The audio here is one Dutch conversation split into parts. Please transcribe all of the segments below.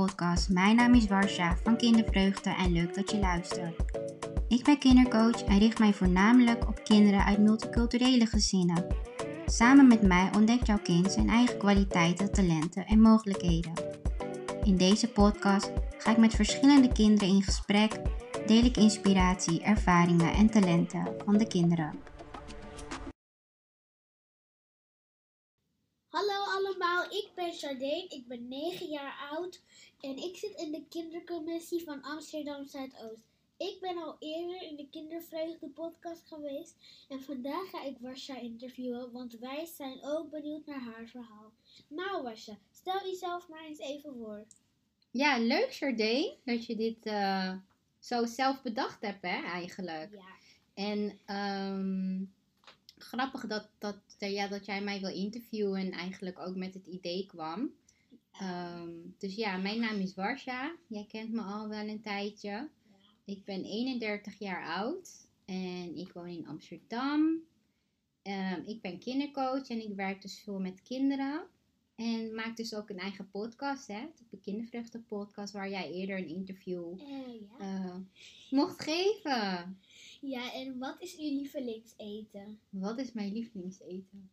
podcast. Mijn naam is Warsha van Kindervreugde en leuk dat je luistert. Ik ben kindercoach en richt mij voornamelijk op kinderen uit multiculturele gezinnen. Samen met mij ontdekt jouw kind zijn eigen kwaliteiten, talenten en mogelijkheden. In deze podcast ga ik met verschillende kinderen in gesprek, deel ik inspiratie, ervaringen en talenten van de kinderen. Jardine, ik ben 9 jaar oud en ik zit in de kindercommissie van Amsterdam Zuidoost. Ik ben al eerder in de Kindervreugde podcast geweest en vandaag ga ik Wasja interviewen, want wij zijn ook benieuwd naar haar verhaal. Nou Wasja, stel jezelf maar eens even voor. Ja, leuk Jardine dat je dit uh, zo zelf bedacht hebt hè, eigenlijk. Ja. En um, grappig dat, dat, ja, dat jij mij wil interviewen en eigenlijk ook met het idee kwam. Um, dus ja, mijn naam is Warsha. Jij kent me al wel een tijdje. Ik ben 31 jaar oud en ik woon in Amsterdam. Um, ik ben kindercoach en ik werk dus veel met kinderen. En maak dus ook een eigen podcast, hè? De Kindervruchten podcast, waar jij eerder een interview Uh, ja. uh, mocht geven. Ja, en wat is uw lievelingseten? Wat is mijn lievelingseten?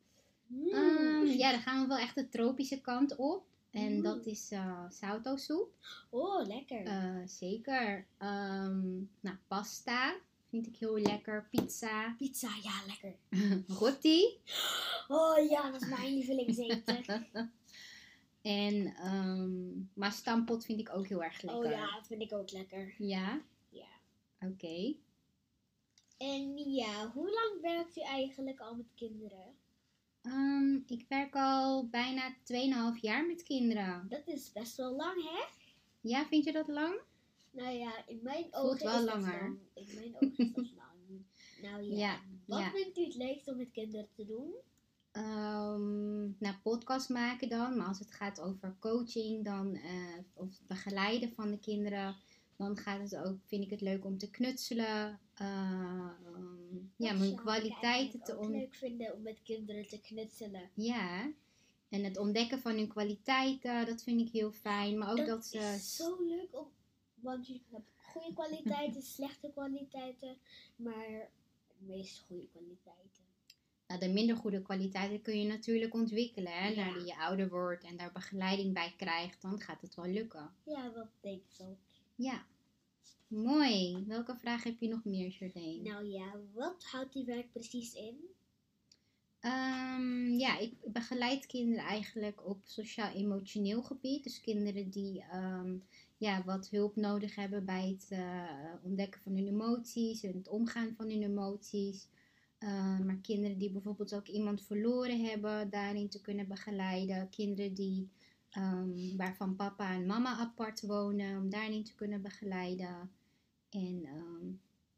Mm. Um, ja, dan gaan we wel echt de tropische kant op. En Mm. dat is uh, soep. Oh, lekker. Uh, zeker. Um, nou, pasta vind ik heel lekker. Pizza. Pizza, ja, lekker. Roti. Oh ja, dat is mijn lievelingseten. en, um, maar stampot vind ik ook heel erg lekker. oh ja, dat vind ik ook lekker. Ja? Ja. Oké. Okay. En ja, hoe lang werkt u eigenlijk al met kinderen? Um, ik werk al bijna 2,5 jaar met kinderen. Dat is best wel lang, hè? Ja, vind je dat lang? Nou ja, in mijn Voelt ogen wel is langer. dat lang. In mijn ogen is dat lang. Nou ja, Ja, wat ja. vindt u het leukst om met kinderen te doen? Um, nou, podcast maken dan. Maar als het gaat over coaching dan, uh, of begeleiden van de kinderen, dan gaat het ook, vind ik het leuk om te knutselen. Uh, um, ja, mijn kwaliteiten te ook on... leuk vinden om met kinderen te knutselen. Ja, en het ontdekken van hun kwaliteiten, dat vind ik heel fijn. Maar ook dat, dat ze... is zo leuk om, want je hebt goede kwaliteiten, slechte kwaliteiten, maar de meest goede kwaliteiten. Nou, de minder goede kwaliteiten kun je natuurlijk ontwikkelen. Hè? Ja. Naarmate je ouder wordt en daar begeleiding bij krijgt, dan gaat het wel lukken. Ja, dat denk ik zo. Ja, mooi. Welke vraag heb je nog meer, Jardine? Nou ja, wat houdt die werk precies in? Um, ja, ik begeleid kinderen eigenlijk op sociaal-emotioneel gebied. Dus kinderen die um, ja, wat hulp nodig hebben bij het uh, ontdekken van hun emoties en het omgaan van hun emoties. Uh, maar kinderen die bijvoorbeeld ook iemand verloren hebben, daarin te kunnen begeleiden. Kinderen die, um, waarvan papa en mama apart wonen, om daarin te kunnen begeleiden. En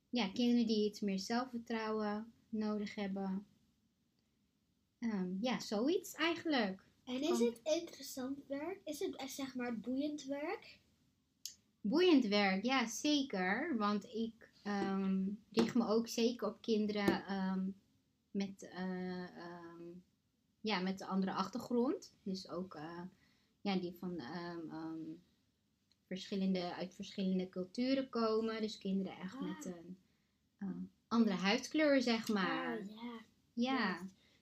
ja, kinderen die iets meer zelfvertrouwen nodig hebben. Um, ja, zoiets eigenlijk. En is het interessant werk? Is het eh, zeg maar boeiend werk? Boeiend werk, ja zeker. Want ik richt me ook zeker op kinderen met, uh, ja, met een andere achtergrond. Dus ook uh, ja, die van verschillende, uit verschillende culturen komen. Dus kinderen echt ah. met een uh, andere huidskleur, zeg maar. Oh, ja. Ja.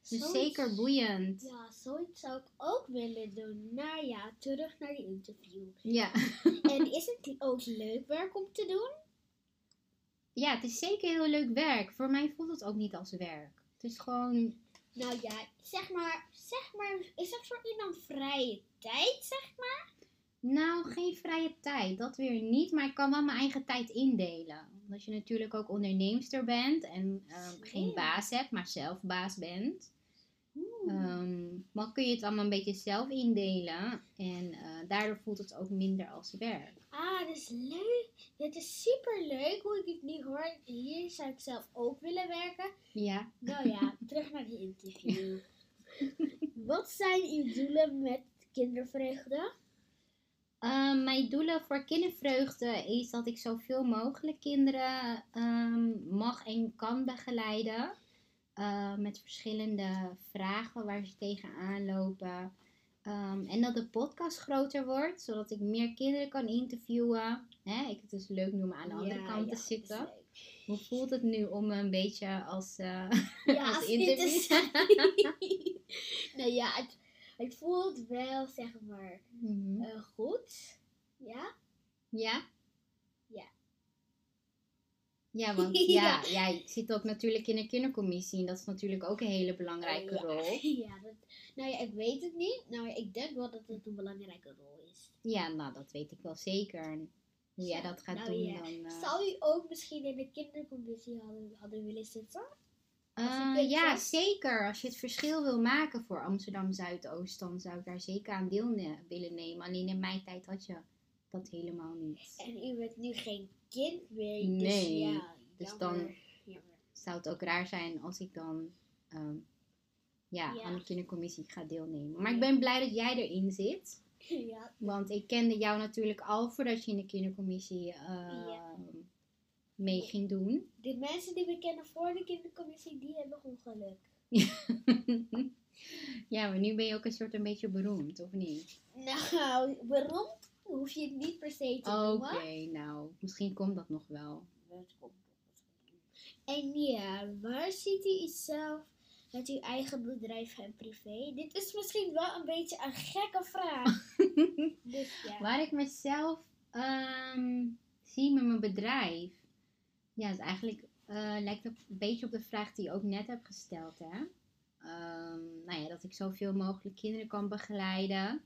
Dus Zoiets- zeker boeiend. Ja, zoiets zou ik ook willen doen. Nou ja, terug naar die interview. Ja. en is het ook leuk werk om te doen? ja, het is zeker heel leuk werk. Voor mij voelt het ook niet als werk. Het is gewoon, Nou ja, zeg maar, zeg maar, is dat voor iemand vrije tijd, zeg maar? nou, geen vrije tijd. Dat weer niet. Maar ik kan wel mijn eigen tijd indelen. Omdat je natuurlijk ook onderneemster bent. En ehm, geen baas hebt, maar zelf baas bent. Oeh. Ehm, dan kun je het allemaal een beetje zelf indelen. En eh, daardoor voelt het ook minder als werk. Ah, dat is leuk. Dit is super leuk hoe ik het nu hoor. Hier zou ik zelf ook willen werken. Ja. Nou ja, terug naar die interview. Wat zijn uw doelen met kindervreugde? Ehm, mijn doelen voor kindervreugde is dat ik zoveel mogelijk kinderen ehm, mag en kan begeleiden. Eh, met verschillende vragen waar ze tegenaan lopen. Ehm, en dat de podcast groter wordt, zodat ik meer kinderen kan interviewen. Hè, ik het dus leuk noemen aan de andere Ja, kant ja, te zitten. Hoe voelt het nu om een beetje als, eh, Ja, als als interview? nou ja, het, het voelt wel, zeg maar, Mhm. eh, goed. Ja? Ja. Ja, want ja, jij zit ook natuurlijk in een kindercommissie en dat is natuurlijk ook een hele belangrijke ja. rol. ja, dat, nou ja, ik weet het niet. Nou ja, ik denk wel dat het een belangrijke rol is. Ja, nou dat weet ik wel zeker. Hoe jij dat gaat nou doen dan... eh, Zou je ook misschien in de kindercommissie hadden, hadden willen zitten? Eh, ja, was? zeker. Als je het verschil wil maken voor Amsterdam Zuidoost, dan zou ik daar zeker aan deel ne- willen nemen. Alleen in mijn tijd had je dat helemaal niet. En u bent nu geen kind. Nee, Dus ja, dus dan- jammer. Zou het ook raar zijn als ik dan ehm, ja, Ja. aan de kindercommissie ga deelnemen. Maar ik ben blij dat jij erin zit. ja, Want ik kende jou natuurlijk al voordat je in de kindercommissie eh, Ja. mee ging doen. de mensen die we kennen voor de kindercommissie, die hebben ongeluk. ja, maar nu ben je ook een soort een beetje beroemd, of niet? Nou, beroemd hoef je het niet per se te Oké, noemen. nou, misschien komt dat nog wel. Dat komt. En ja, waar ziet u zelf met uw eigen bedrijf en privé? Dit is misschien wel een beetje een gekke vraag. dus ja. Waar ik mezelf ehm, zie met mijn bedrijf. Ja, het eigenlijk eh, lijkt op, een beetje op de vraag die je ook net hebt gesteld. Hè? Ehm, nou ja, dat ik zoveel mogelijk kinderen kan begeleiden.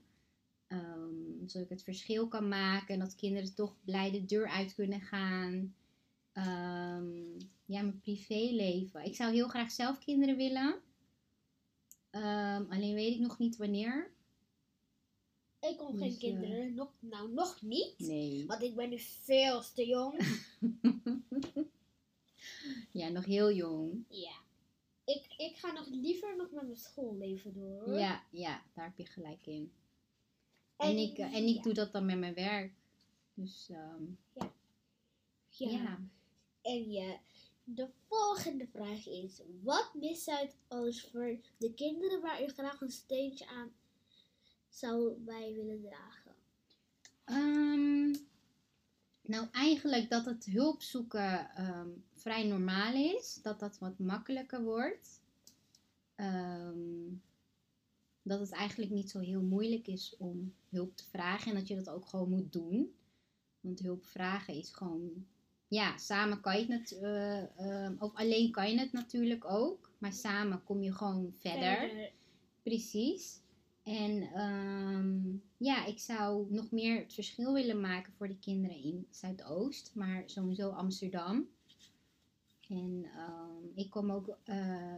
Ehm, zodat ik het verschil kan maken. En dat kinderen toch blij de deur uit kunnen gaan. Ehm, ja, mijn privéleven. Ik zou heel graag zelf kinderen willen. Ehm, alleen weet ik nog niet wanneer. Ik kom Dus, geen eh, kinderen. Nog, nou, nog niet. Nee. Want ik ben nu veel te jong. Ja, nog heel jong. ja. Ik, ik ga nog liever nog met mijn schoolleven door. Hoor. Ja, ja, daar heb je gelijk in. En, ik, eh, en ik ja. doe dat dan met mijn werk. Dus ehm, Ja. ja. En ja, de volgende vraag is: wat mist Zuidoost voor de kinderen waar u graag een steentje aan zou bij willen dragen? Ehm, nou, eigenlijk dat het hulp zoeken ehm, vrij normaal is. Dat dat wat makkelijker wordt. Ehm, dat het eigenlijk niet zo heel moeilijk is om hulp te vragen. En dat je dat ook gewoon moet doen. Want hulp vragen is gewoon... Ja, samen kan je het eh, ehm, of alleen kan je het natuurlijk ook. Maar samen kom je gewoon verder. Precies. En ehm, ja, ik zou nog meer het verschil willen maken voor de kinderen in Zuidoost, maar sowieso Amsterdam. En ehm, ik kom ook eh,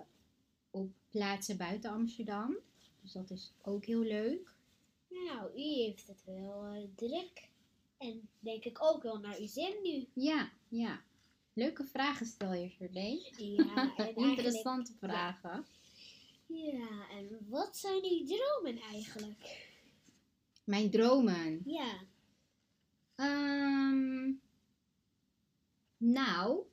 op plaatsen buiten Amsterdam, dus dat is ook heel leuk. Nou, u heeft het wel eh, druk. En denk ik ook wel naar uw zin nu. Ja, ja. Leuke vragen stel je, Charlene. Ja, Interessante vragen. ja, en wat zijn uw dromen eigenlijk? Mijn dromen. Ja, Ehm, nou,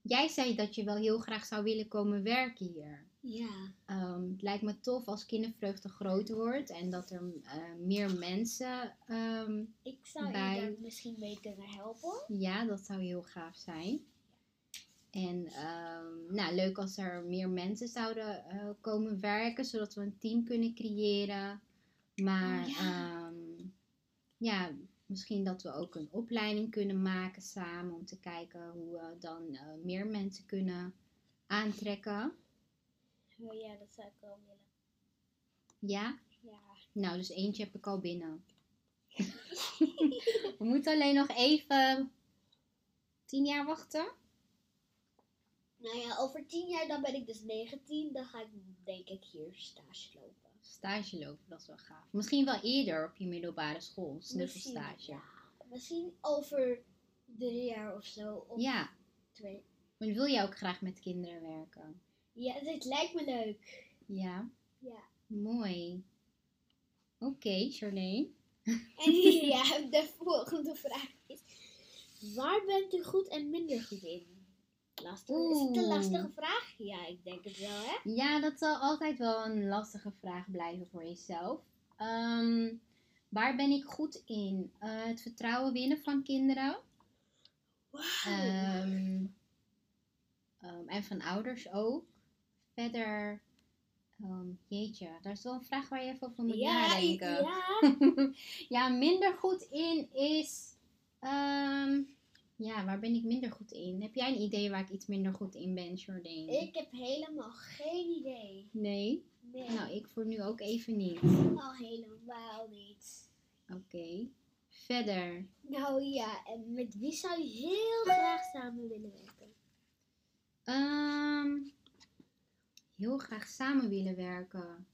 jij zei dat je wel heel graag zou willen komen werken hier. Ja, Ehm, het lijkt me tof als kindervreugde groot wordt en dat er eh, meer mensen, ehm, ik zou Bij- u daar misschien mee kunnen helpen. ja, dat zou heel gaaf zijn. En ehm, nou, leuk als er meer mensen zouden eh, komen werken, zodat we een team kunnen creëren. Maar Ja. ja. ja, misschien dat we ook een opleiding kunnen maken samen om te kijken hoe we dan eh, meer mensen kunnen aantrekken. Oh ja, dat zou ik wel willen. Ja? Ja. Nou, dus eentje heb ik al binnen. We moeten alleen nog even tien jaar wachten. Nou ja, over tien jaar dan ben ik dus 19. Dan ga ik denk ik hier stage lopen. Stage lopen, dat is wel gaaf. Misschien wel eerder op je middelbare school, snuffelstage. Misschien, ja, misschien over drie jaar of zo. Of Ja, twee. maar wil je ook graag met kinderen werken? Ja, dit lijkt me leuk. Ja, Ja. mooi. Oké, Charlene. En ja, de volgende vraag is: waar bent u goed en minder goed in? Lastig. Is het een lastige vraag? Ja, ik denk het wel, hè? Ja, dat zal altijd wel een lastige vraag blijven voor jezelf. Ehm, waar ben ik goed in? Eh, het vertrouwen winnen van kinderen. Wauw. Ehm, ehm, en van ouders ook. Verder, ehm, jeetje, daar is wel een vraag waar je even over moet ja, nadenken. ja. ja, minder goed in is. ehm, ja, waar ben ik minder goed in? Heb jij een idee waar ik iets minder goed in ben, Jordane? Ik heb helemaal geen idee. Nee? Nee, Nou, ik voor nu ook even niet. al helemaal niet. Oké. Verder. Nou ja, en met wie zou je heel graag samen willen werken? Ehm, heel graag samen willen werken.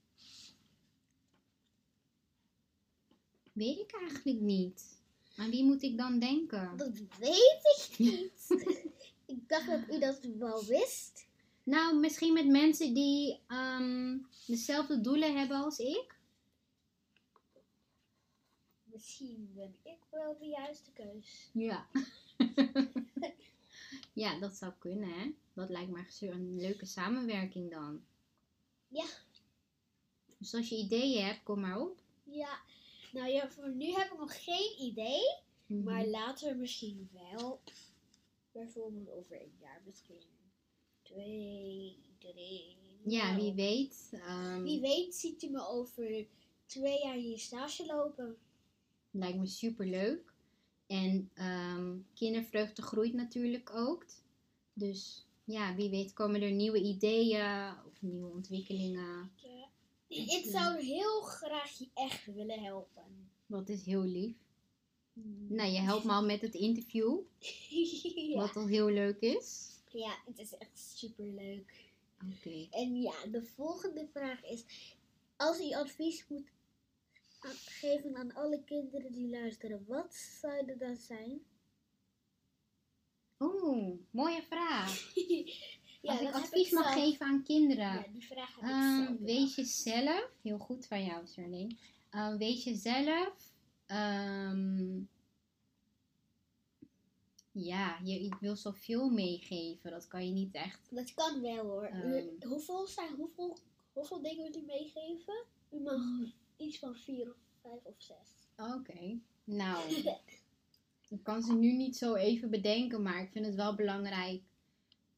Weet ik eigenlijk niet. Aan wie moet ik dan denken? Dat weet ik niet. ik dacht dat u dat wel wist. Nou, misschien met mensen die ehm, dezelfde doelen hebben als ik. Misschien ben ik wel de juiste keus. Ja. ja, dat zou kunnen, hè? Dat lijkt me echt een leuke samenwerking dan. Ja. Dus als je ideeën hebt, kom maar op. Ja, nou ja, voor nu heb ik nog geen idee. Mhm. Maar later misschien wel. Bijvoorbeeld over een jaar misschien. Twee, drie. Ja, nou, wie weet. ehm, Wie weet ziet u me over twee jaar in je stage lopen. Lijkt me super leuk. En ehm, kindervreugde groeit natuurlijk ook. Dus ja, wie weet komen er nieuwe ideeën of nieuwe ontwikkelingen. Ik zou heel graag je echt willen helpen. Wat is heel lief. Nou, je helpt me al met het interview, ja. wat al heel leuk is. ja, het is echt super leuk. Oké. En ja, de volgende vraag is: als u advies moet geven aan alle kinderen die luisteren, wat zou dat dan zijn? Oeh, mooie vraag. ja, Als ik advies mag zelf- geven aan kinderen. Ja, die vraag heb ik Ehm, zelf wees jezelf. Heel goed van jou, Charlene. Ehm, wees jezelf. Ehm, ja, je, ik wil zoveel meegeven. Dat kan je niet echt. Dat kan wel hoor. Hoeveel, zijn, hoeveel, hoeveel dingen wil u meegeven? U mag iets van vier of vijf of zes. Oké. Nou, ik kan ze nu niet zo even bedenken. Maar ik vind het wel belangrijk.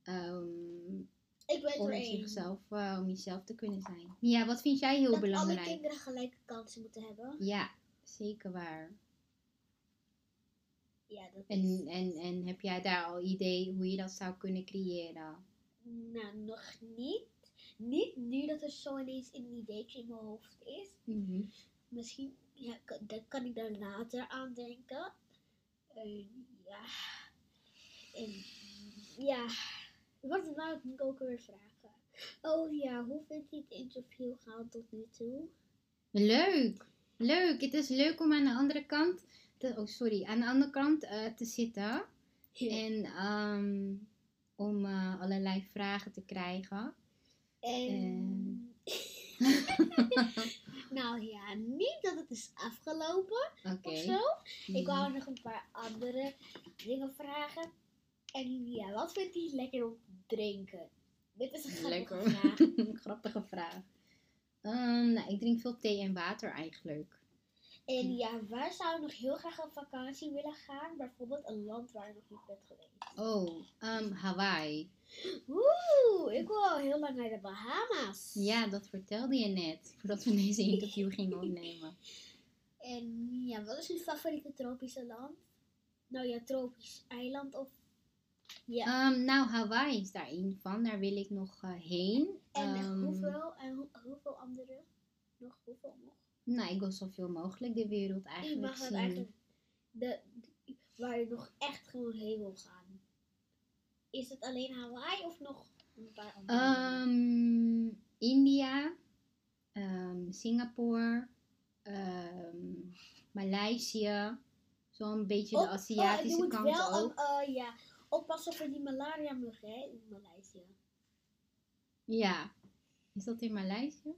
ehm, ik weet om, zichzelf, eh, om jezelf te kunnen zijn. Ja, wat vind jij heel dat alle belangrijk? kinderen gelijke kansen moeten hebben. Ja, zeker waar. Ja, dat is... En, en heb jij daar al idee hoe je dat zou kunnen creëren? Nou, nog niet. Niet nu dat er zo ineens een ideetje in mijn hoofd is. Mhm. Misschien ja, kan, dat kan ik daar later aan denken. Eh, ja. En ja. Wat wou ik ook weer vragen? Oh ja, hoe vindt u het interview gaan tot nu toe? Leuk, leuk. Het is leuk om aan de andere kant, te, oh sorry, aan de andere kant eh, te zitten en ehm, om eh, allerlei vragen te krijgen. En... nou ja, niet dat het is afgelopen Oké. of zo. Ik Mhm. wou nog een paar andere dingen vragen. En ja, wat vindt u lekker om te drinken? Dit is een grappige Lekker. vraag. Grappige vraag. Ehm, nou, ik drink veel thee en water eigenlijk. En ja, waar zou je nog heel graag op vakantie willen gaan? Bijvoorbeeld een land waar je nog niet bent geweest. Oh, ehm, Hawaii. Oeh, ik wil al heel lang naar de Bahama's. Ja, dat vertelde je net, voordat we deze interview gingen opnemen. En ja, wat is uw favoriete tropische land? Nou ja, tropisch eiland of... Ja, Ehm, nou, Hawaii is daar één van. Daar wil ik nog eh, heen. en Ehm, hoeveel? En hoe- hoeveel andere? Nog, hoeveel nog? Nou, ik wil zoveel mogelijk de wereld eigenlijk mag het zien. eigenlijk... De, de- waar je nog echt gewoon heen wil gaan. Is het alleen Hawaii of nog een paar andere? Ehm, India, ehm, Singapore, ehm, Maleisië. Zo'n beetje Op- de Aziatische oh, kant wel ook. eh, ja, oppassen voor die malaria muggen hè, in Maleisië. Ja. Is dat in Maleisië?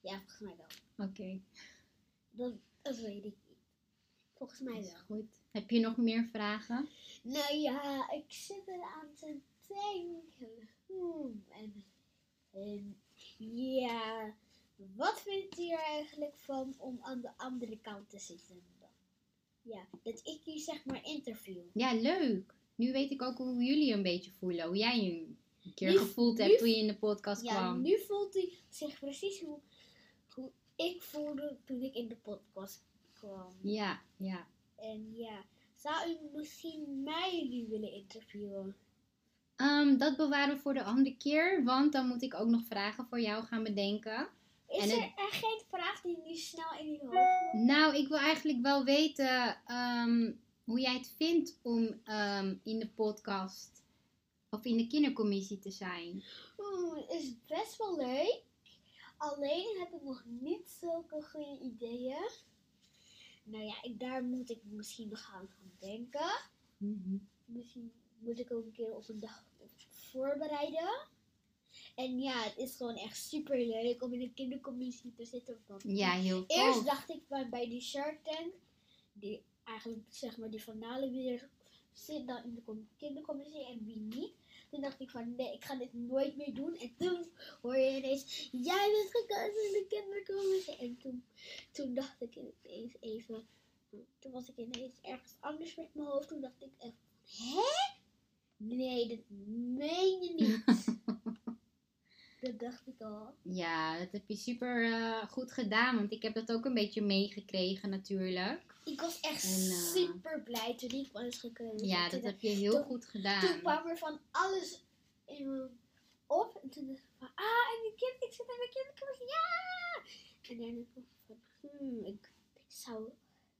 Ja, volgens mij wel. Oké, Dat, dat weet ik niet. Volgens mij wel. goed. Heb je nog meer vragen? Nou ja, ik zit eraan te denken. Hmm, en, en ja, wat vindt u er eigenlijk van om aan de andere kant te zitten? Ja, dat ik je zeg maar interview. Ja, leuk. Nu weet ik ook hoe jullie een beetje voelen. Hoe jij je een keer Nu- gevoeld nu- hebt toen je in de podcast Ja, kwam. nu voelt hij zich precies hoe ik voelde toen ik in de podcast kwam. Ja, ja. En ja, zou u misschien mij nu willen interviewen? Ehm, dat bewaren we voor de andere keer. Want dan moet ik ook nog vragen voor jou gaan bedenken. Is En er het- echt geen vraag die nu snel in uw hoofd komt? Nou, ik wil eigenlijk wel weten ehm, hoe jij het vindt om ehm, in de podcast of in de kindercommissie te zijn. Oeh, het is best wel leuk. Alleen heb ik nog niet zulke goede ideeën. Nou ja, ik, daar moet ik misschien nog aan gaan denken. Misschien moet ik ook een keer op een dag voorbereiden. En ja, het is gewoon echt super leuk om in een kindercommissie te zitten. Want Ja, heel Eerst tof. dacht ik bij, die Shark Tank, die eigenlijk zeg maar die finale zit dan in de com- kindercommissie en wie niet. Toen dacht ik van nee, ik ga dit nooit meer doen. En toen hoor je ineens, jij bent gekozen in de kindercommissie. En toen, toen dacht ik ineens even, toen was ik ineens ergens anders met mijn hoofd. Toen dacht ik echt, hè? Nee, dat meen je niet. dat dacht ik al. Ja, dat heb je super eh, goed gedaan. Want ik heb dat ook een beetje meegekregen natuurlijk. Ik was echt En, eh, super blij toen ik was gekozen. Ja, Toen dat heb je heel toen- goed Toen gedaan. kwam er van alles in me op. En toen dacht ik van, ah, en die kind, ik zit in de kindercommissie, ja! En daarna dacht ik van, hmm, ik zou,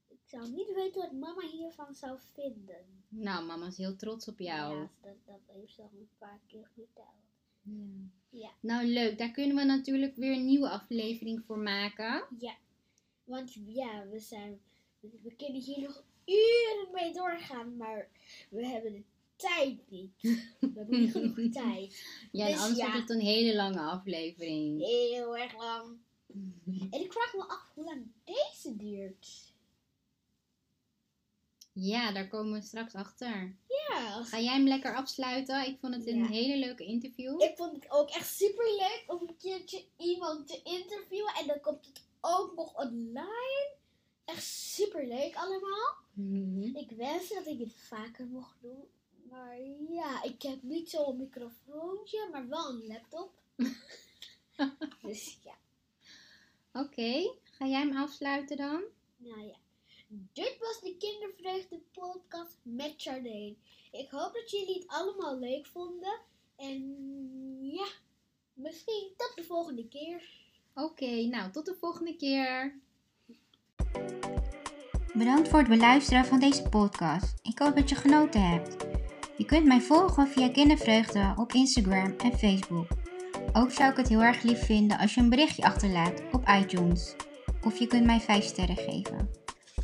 ik zou niet weten wat mama hiervan zou vinden. Nou, mama is heel trots op jou. Ja, dat, dat heeft ze al een paar keer verteld. Ja. Ja. Nou, leuk. Daar kunnen we natuurlijk weer een nieuwe aflevering voor maken. Ja, want ja, we zijn, we, kunnen hier nog uren mee doorgaan, maar we hebben de tijd niet. We hebben niet genoeg tijd. Ja, Dus anders ja. wordt het een hele lange aflevering. Heel erg lang. En ik vraag me af hoe lang deze duurt. Ja, daar komen we straks achter. Ja, als- Ga jij hem lekker afsluiten? Ik vond het een Ja. hele leuke interview. ik vond het ook echt super leuk om een keertje iemand te interviewen. En dan komt het ook nog online. Echt super leuk allemaal. Mhm. Ik wens dat ik het vaker mocht doen. Maar ja, ik heb niet zo'n microfoontje, maar wel een laptop. dus ja, Oké, ga jij hem afsluiten dan? nou ja. Was de Kindervreugde podcast met Chardane. Ik hoop dat jullie het allemaal leuk vonden. En ja, misschien tot de volgende keer. Oké, nou tot de volgende keer. Bedankt voor het beluisteren van deze podcast. Ik hoop dat je genoten hebt. Je kunt mij volgen via Kindervreugde op Instagram en Facebook. Ook zou ik het heel erg lief vinden als je een berichtje achterlaat op iTunes. Of je kunt mij 5 sterren geven.